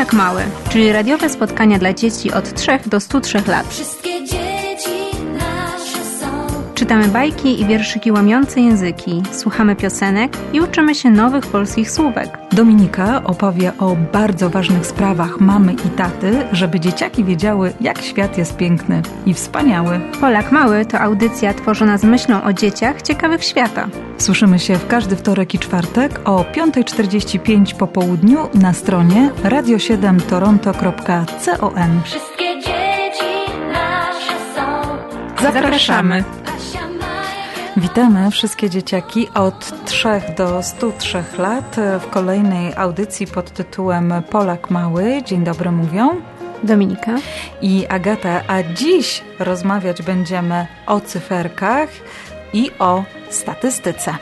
Polak Mały, czyli radiowe spotkania dla dzieci od 3 do 103 lat. Wszystkie dzieci. Czytamy bajki i wierszyki łamiące języki, słuchamy piosenek i uczymy się nowych polskich słówek. Dominika opowie o bardzo ważnych sprawach mamy i taty, żeby dzieciaki wiedziały, jak świat jest piękny i wspaniały. Polak Mały to audycja tworzona z myślą o dzieciach ciekawych świata. Słyszymy się w każdy wtorek i czwartek o 5.45 po południu na stronie radio7toronto.com. Wszystkie dzieci nasze są. Zapraszamy. Witamy wszystkie dzieciaki od 3 do 103 lat w kolejnej audycji pod tytułem Polak Mały. Dzień dobry mówią. Dominika. i Agata, a dziś rozmawiać będziemy o cyferkach i o statystyce.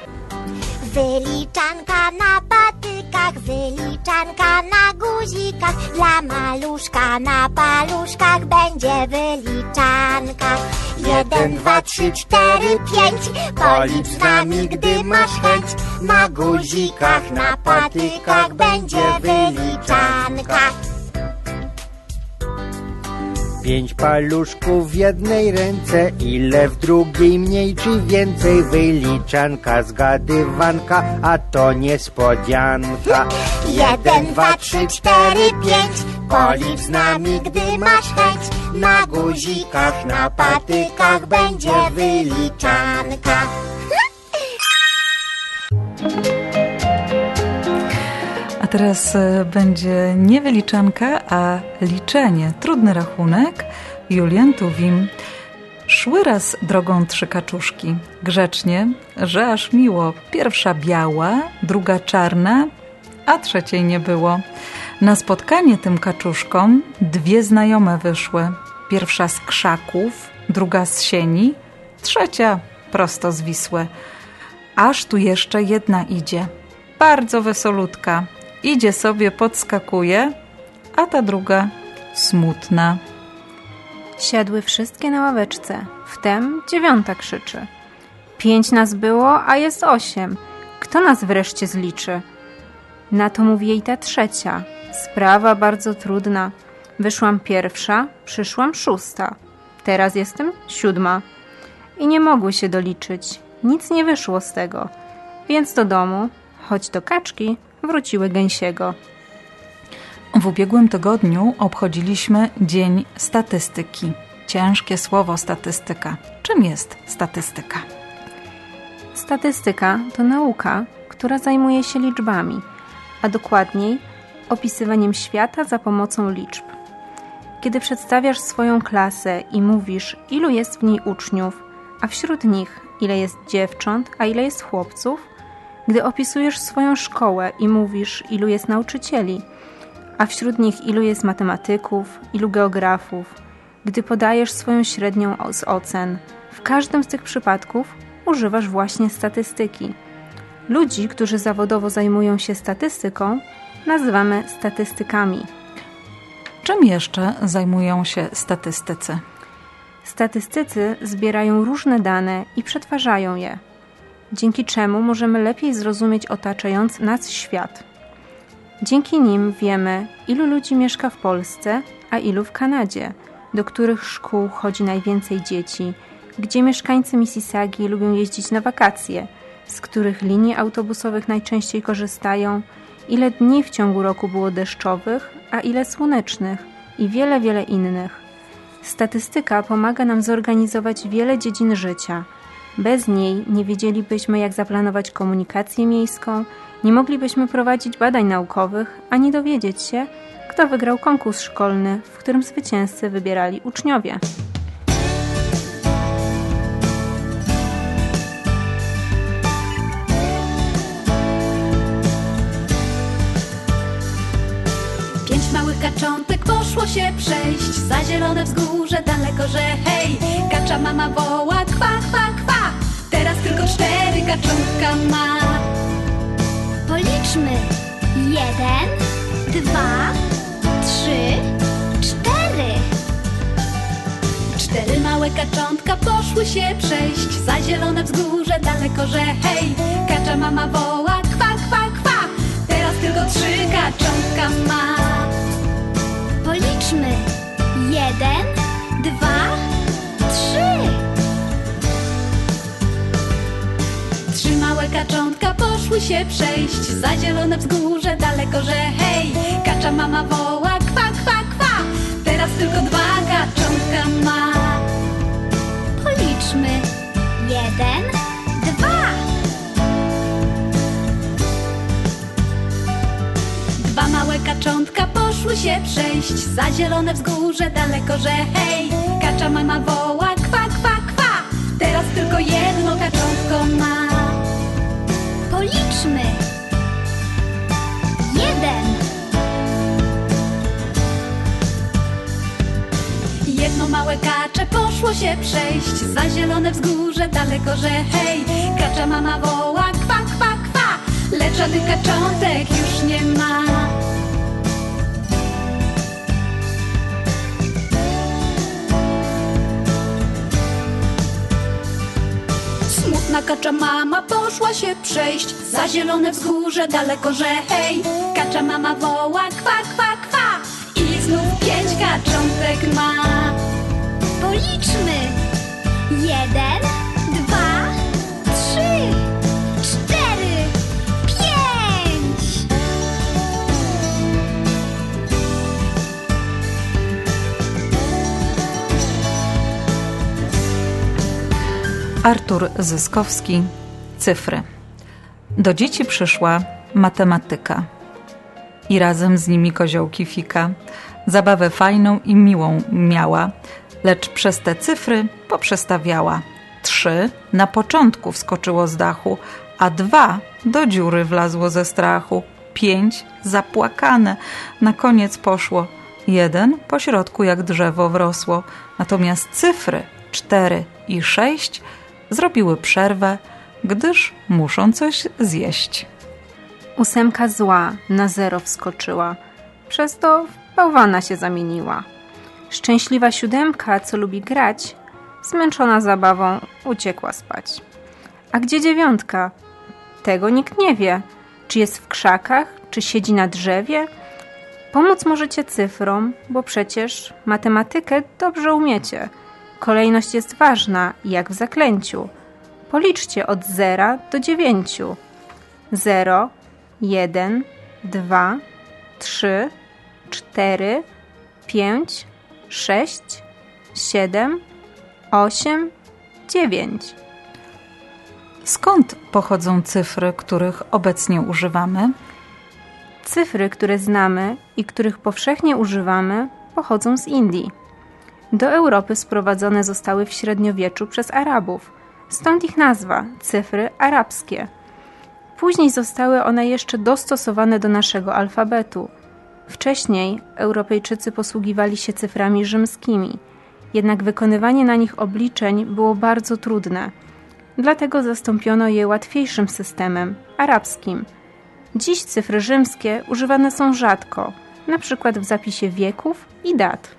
Wyliczanka na patykach, wyliczanka na guzikach, dla maluszka na paluszkach będzie wyliczanka. Jeden, dwa, trzy, cztery, pięć, policz z nami, gdy masz chęć. Na guzikach, na patykach będzie wyliczanka. Pięć paluszków w jednej ręce, ile w drugiej mniej czy więcej wyliczanka, zgadywanka, a to niespodzianka. Jeden, dwa, trzy, cztery, pięć, policz z nami, gdy masz chęć. Na guzikach, na patykach będzie wyliczanka. Teraz e, będzie nie wyliczanka, a liczenie. Trudny rachunek. Julian Tuwim. Szły raz drogą trzy kaczuszki. Grzecznie, że aż miło. Pierwsza biała, druga czarna, a trzeciej nie było. Na spotkanie tym kaczuszkom dwie znajome wyszły. Pierwsza z krzaków, druga z sieni, trzecia prosto z Wisły. Aż tu jeszcze jedna idzie. Bardzo wesolutka. Idzie sobie, podskakuje, a ta druga smutna. Siadły wszystkie na ławeczce. Wtem dziewiąta krzyczy. Pięć nas było, a jest osiem. Kto nas wreszcie zliczy? Na to mówi jej ta trzecia. Sprawa bardzo trudna. Wyszłam pierwsza, przyszłam szósta. Teraz jestem siódma. I nie mogły się doliczyć. Nic nie wyszło z tego. Więc do domu, choć do kaczki, wróciły gęsiego. W ubiegłym tygodniu obchodziliśmy Dzień Statystyki. Ciężkie słowo statystyka. Czym jest statystyka? Statystyka to nauka, która zajmuje się liczbami, a dokładniej opisywaniem świata za pomocą liczb. Kiedy przedstawiasz swoją klasę i mówisz, ilu jest w niej uczniów, a wśród nich ile jest dziewcząt, a ile jest chłopców, gdy opisujesz swoją szkołę i mówisz, ilu jest nauczycieli, a wśród nich ilu jest matematyków, ilu geografów, gdy podajesz swoją średnią z ocen, w każdym z tych przypadków używasz właśnie statystyki. Ludzi, którzy zawodowo zajmują się statystyką, nazywamy statystykami. Czym jeszcze zajmują się statystycy? Statystycy zbierają różne dane i przetwarzają je, dzięki czemu możemy lepiej zrozumieć otaczający nas świat. Dzięki nim wiemy, ilu ludzi mieszka w Polsce, a ilu w Kanadzie, do których szkół chodzi najwięcej dzieci, gdzie mieszkańcy Mississaugi lubią jeździć na wakacje, z których linii autobusowych najczęściej korzystają, ile dni w ciągu roku było deszczowych, a ile słonecznych i wiele, wiele innych. Statystyka pomaga nam zorganizować wiele dziedzin życia. Bez niej nie wiedzielibyśmy, jak zaplanować komunikację miejską, nie moglibyśmy prowadzić badań naukowych, ani dowiedzieć się, kto wygrał konkurs szkolny, w którym zwycięzcy wybierali uczniowie. Pięć małych kaczątek poszło się przejść Za zielone wzgórze daleko, że hej Kacza mama woła, Kaczątka ma. Policzmy. Jeden, dwa, trzy, cztery. Cztery małe kaczątka poszły się przejść za zielone wzgórze daleko, że hej, kacza mama woła kwa, kwa, kwa. Teraz tylko trzy kaczątka ma. Policzmy. Jeden, dwa, kaczątka poszły się przejść. Za zielone wzgórze daleko, że hej. Kacza mama woła kwa, kwa, kwa. Teraz tylko dwa kaczątka ma. Policzmy. Jeden, dwa. Dwa małe kaczątka poszły się przejść. Za zielone wzgórze daleko, że hej. Kacza mama woła kwa, kwa, kwa. Teraz tylko jedno kaczątko ma Policzmy. Jeden, Jedno małe kacze poszło się przejść. Za zielone wzgórze daleko, że hej. Kacza mama woła kwa, kwa, kwa. Lecz żadnych kaczątek już nie ma Kacza mama poszła się przejść Za zielone wzgórze daleko, że hej Kacza mama woła kwa, kwa, kwa. I znów pięć kaczątek ma. Policzmy. Jeden, Artur Zyskowski, cyfry. Do dzieci przyszła matematyka. I razem z nimi koziołki fika. Zabawę fajną i miłą miała, lecz przez te cyfry poprzestawiała. Trzy na początku wskoczyło z dachu, a dwa do dziury wlazło ze strachu. Pięć zapłakane na koniec poszło. Jeden po środku jak drzewo wrosło. Natomiast cyfry cztery i sześć zrobiły przerwę, gdyż muszą coś zjeść. Ósemka zła na zero wskoczyła, przez to w bałwana się zamieniła. Szczęśliwa siódemka, co lubi grać, zmęczona zabawą, uciekła spać. A gdzie dziewiątka? Tego nikt nie wie. Czy jest w krzakach, czy siedzi na drzewie? Pomóc możecie cyfrom, bo przecież matematykę dobrze umiecie. Kolejność jest ważna, jak w zaklęciu. Policzcie od zera do dziewięciu. Zero, jeden, dwa, trzy, cztery, pięć, sześć, siedem, osiem, dziewięć. Skąd pochodzą cyfry, których obecnie używamy? Cyfry, które znamy i których powszechnie używamy, pochodzą z Indii. Do Europy sprowadzone zostały w średniowieczu przez Arabów, stąd ich nazwa cyfry arabskie. Później zostały one jeszcze dostosowane do naszego alfabetu. Wcześniej Europejczycy posługiwali się cyframi rzymskimi, jednak wykonywanie na nich obliczeń było bardzo trudne. Dlatego zastąpiono je łatwiejszym systemem arabskim. Dziś cyfry rzymskie używane są rzadko, przykład w zapisie wieków i dat.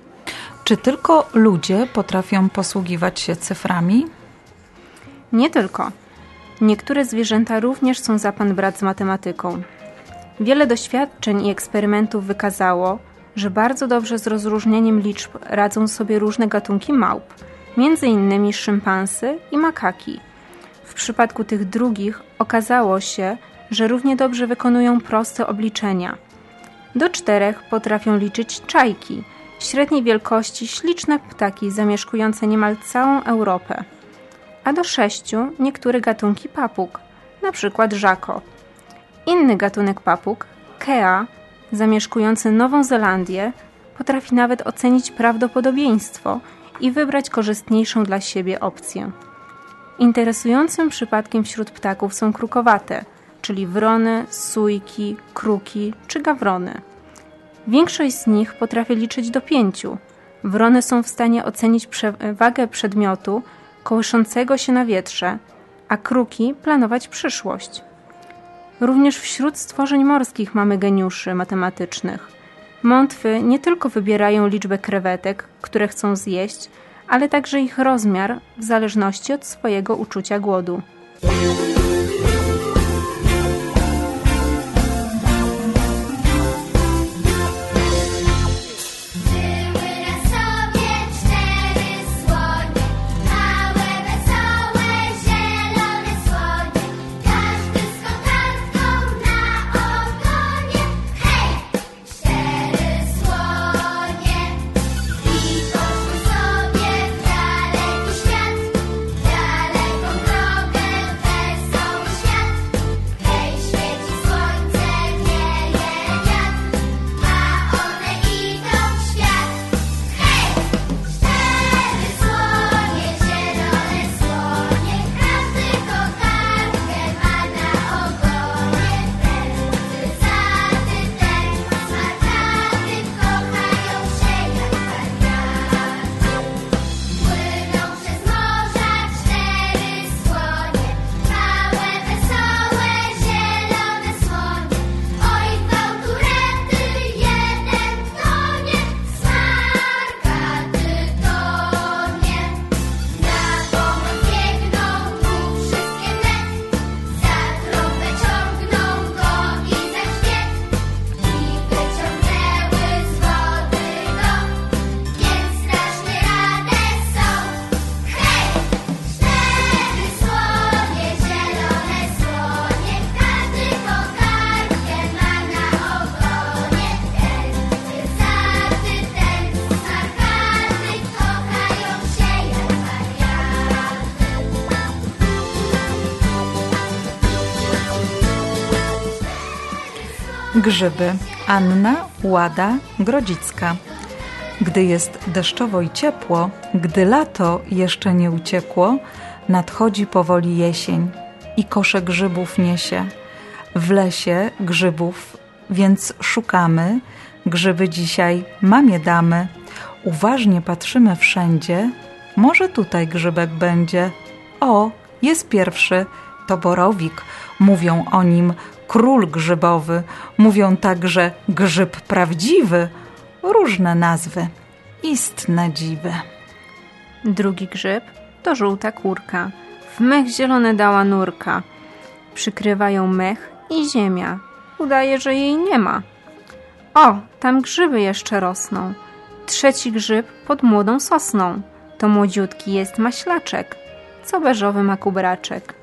Czy tylko ludzie potrafią posługiwać się cyframi? Nie tylko. Niektóre zwierzęta również są za pan brat z matematyką. Wiele doświadczeń i eksperymentów wykazało, że bardzo dobrze z rozróżnieniem liczb radzą sobie różne gatunki małp, innymi szympansy i makaki. W przypadku tych drugich okazało się, że równie dobrze wykonują proste obliczenia. Do czterech potrafią liczyć czajki, średniej wielkości śliczne ptaki zamieszkujące niemal całą Europę. A do sześciu niektóre gatunki papug, przykład żako. Inny gatunek papug, kea, zamieszkujący Nową Zelandię, potrafi nawet ocenić prawdopodobieństwo i wybrać korzystniejszą dla siebie opcję. Interesującym przypadkiem wśród ptaków są krukowate, czyli wrony, sójki, kruki czy gawrony. Większość z nich potrafi liczyć do pięciu. Wrony są w stanie ocenić wagę przedmiotu kołyszącego się na wietrze, a kruki planować przyszłość. Również wśród stworzeń morskich mamy geniuszy matematycznych. Mątwy nie tylko wybierają liczbę krewetek, które chcą zjeść, ale także ich rozmiar w zależności od swojego uczucia głodu. Grzyby. Anna Łada Grodzicka. Gdy jest deszczowo i ciepło, gdy lato jeszcze nie uciekło, nadchodzi powoli jesień i kosze grzybów niesie. W lesie grzybów, więc szukamy, grzyby dzisiaj mamie damy. Uważnie patrzymy wszędzie, może tutaj grzybek będzie. O, jest pierwszy, to borowik. Mówią o nim król grzybowy, mówią także grzyb prawdziwy. Różne nazwy, istne dziwy. Drugi grzyb to żółta kurka. W mech zielone dała nurka. Przykrywa ją mech i ziemia. Udaje, że jej nie ma. O, tam grzyby jeszcze rosną. Trzeci grzyb pod młodą sosną. To młodziutki jest maślaczek, co beżowy ma kubraczek.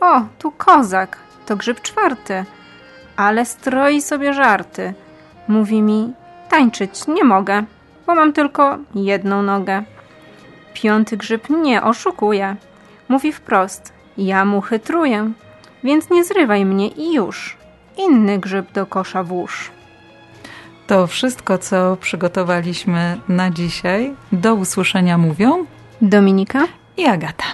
O, tu kozak, to grzyb czwarty, ale stroi sobie żarty. Mówi mi, tańczyć nie mogę, bo mam tylko jedną nogę. Piąty grzyb nie oszukuje. Mówi wprost, ja mu chytruję, więc nie zrywaj mnie i już. Inny grzyb do kosza włóż. To wszystko, co przygotowaliśmy na dzisiaj. Do usłyszenia mówią Dominika i Agata.